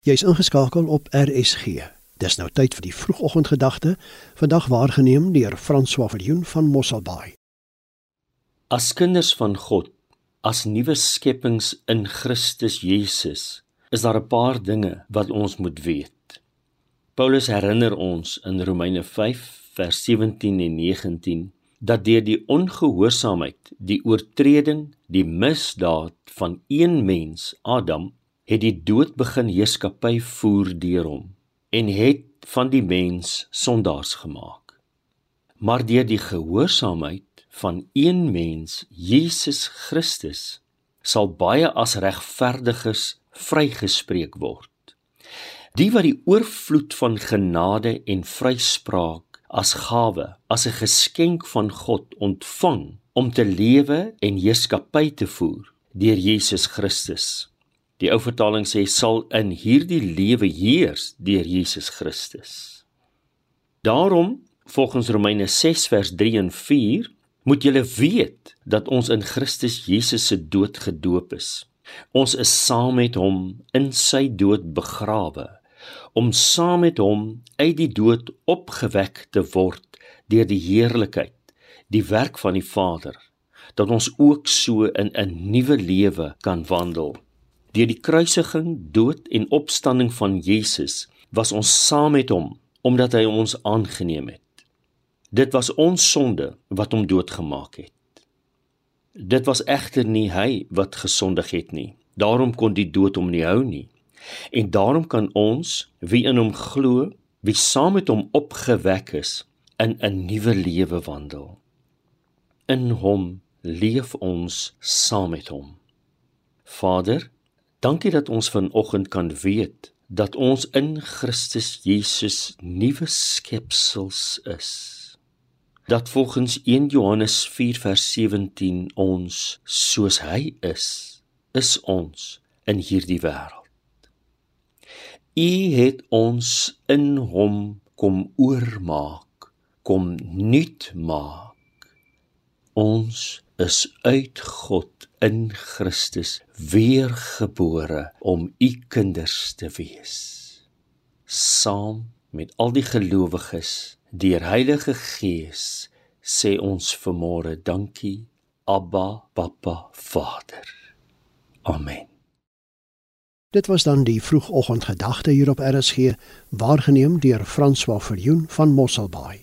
Jy's ingeskakel op RSG. Dis nou tyd vir die vroegoggendgedagte, vandag waargeneem deur François Viljoen van Mosselbaai. As kinders van God, as nuwe skepings in Christus Jesus, is daar 'n paar dinge wat ons moet weet. Paulus herinner ons in Romeine 5 vers 17 en 19 dat deur die ongehoorsaamheid, die oortreding, die misdaad van een mens, Adam, het die dood begin heerskappy voer deur hom en het van die mens sondaars gemaak. Maar deur die gehoorsaamheid van een mens, Jesus Christus, sal baie as regverdiges vrygespreek word. Die wat die oorvloed van genade en vryspraak as gawe, as 'n geskenk van God ontvang om te lewe en heerskappy te voer deur Jesus Christus Die ou vertaling sê sal in hierdie lewe heers deur Jesus Christus. Daarom, volgens Romeine 6 vers 3 en 4, moet julle weet dat ons in Christus Jesus se dood gedoop is. Ons is saam met hom in sy dood begrawe om saam met hom uit die dood opgewek te word deur die heerlikheid, die werk van die Vader, dat ons ook so in 'n nuwe lewe kan wandel. Deur die kruisiging, dood en opstanding van Jesus was ons saam met hom omdat hy ons aangeneem het. Dit was ons sonde wat hom doodgemaak het. Dit was egter nie hy wat gesondig het nie. Daarom kon die dood hom nie hou nie. En daarom kan ons wie in hom glo, wie saam met hom opgewek is, in 'n nuwe lewe wandel. In hom leef ons saam met hom. Vader, Dankie dat ons vanoggend kan weet dat ons in Christus Jesus nuwe skepsels is. Dat volgens 1 Johannes 4 vers 17 ons soos hy is, is ons in hierdie wêreld. U het ons in hom kom oormaak, kom nuut maak. Ons is uit God in Christus weergebore om u kinders te wees. Saam met al die gelowiges deur Heilige Gees sê ons vanmôre dankie Abba Papa Vader. Amen. Dit was dan die vroegoggendgedagte hier op RSG waargeneem deur François Viljoen van Mosselbaai.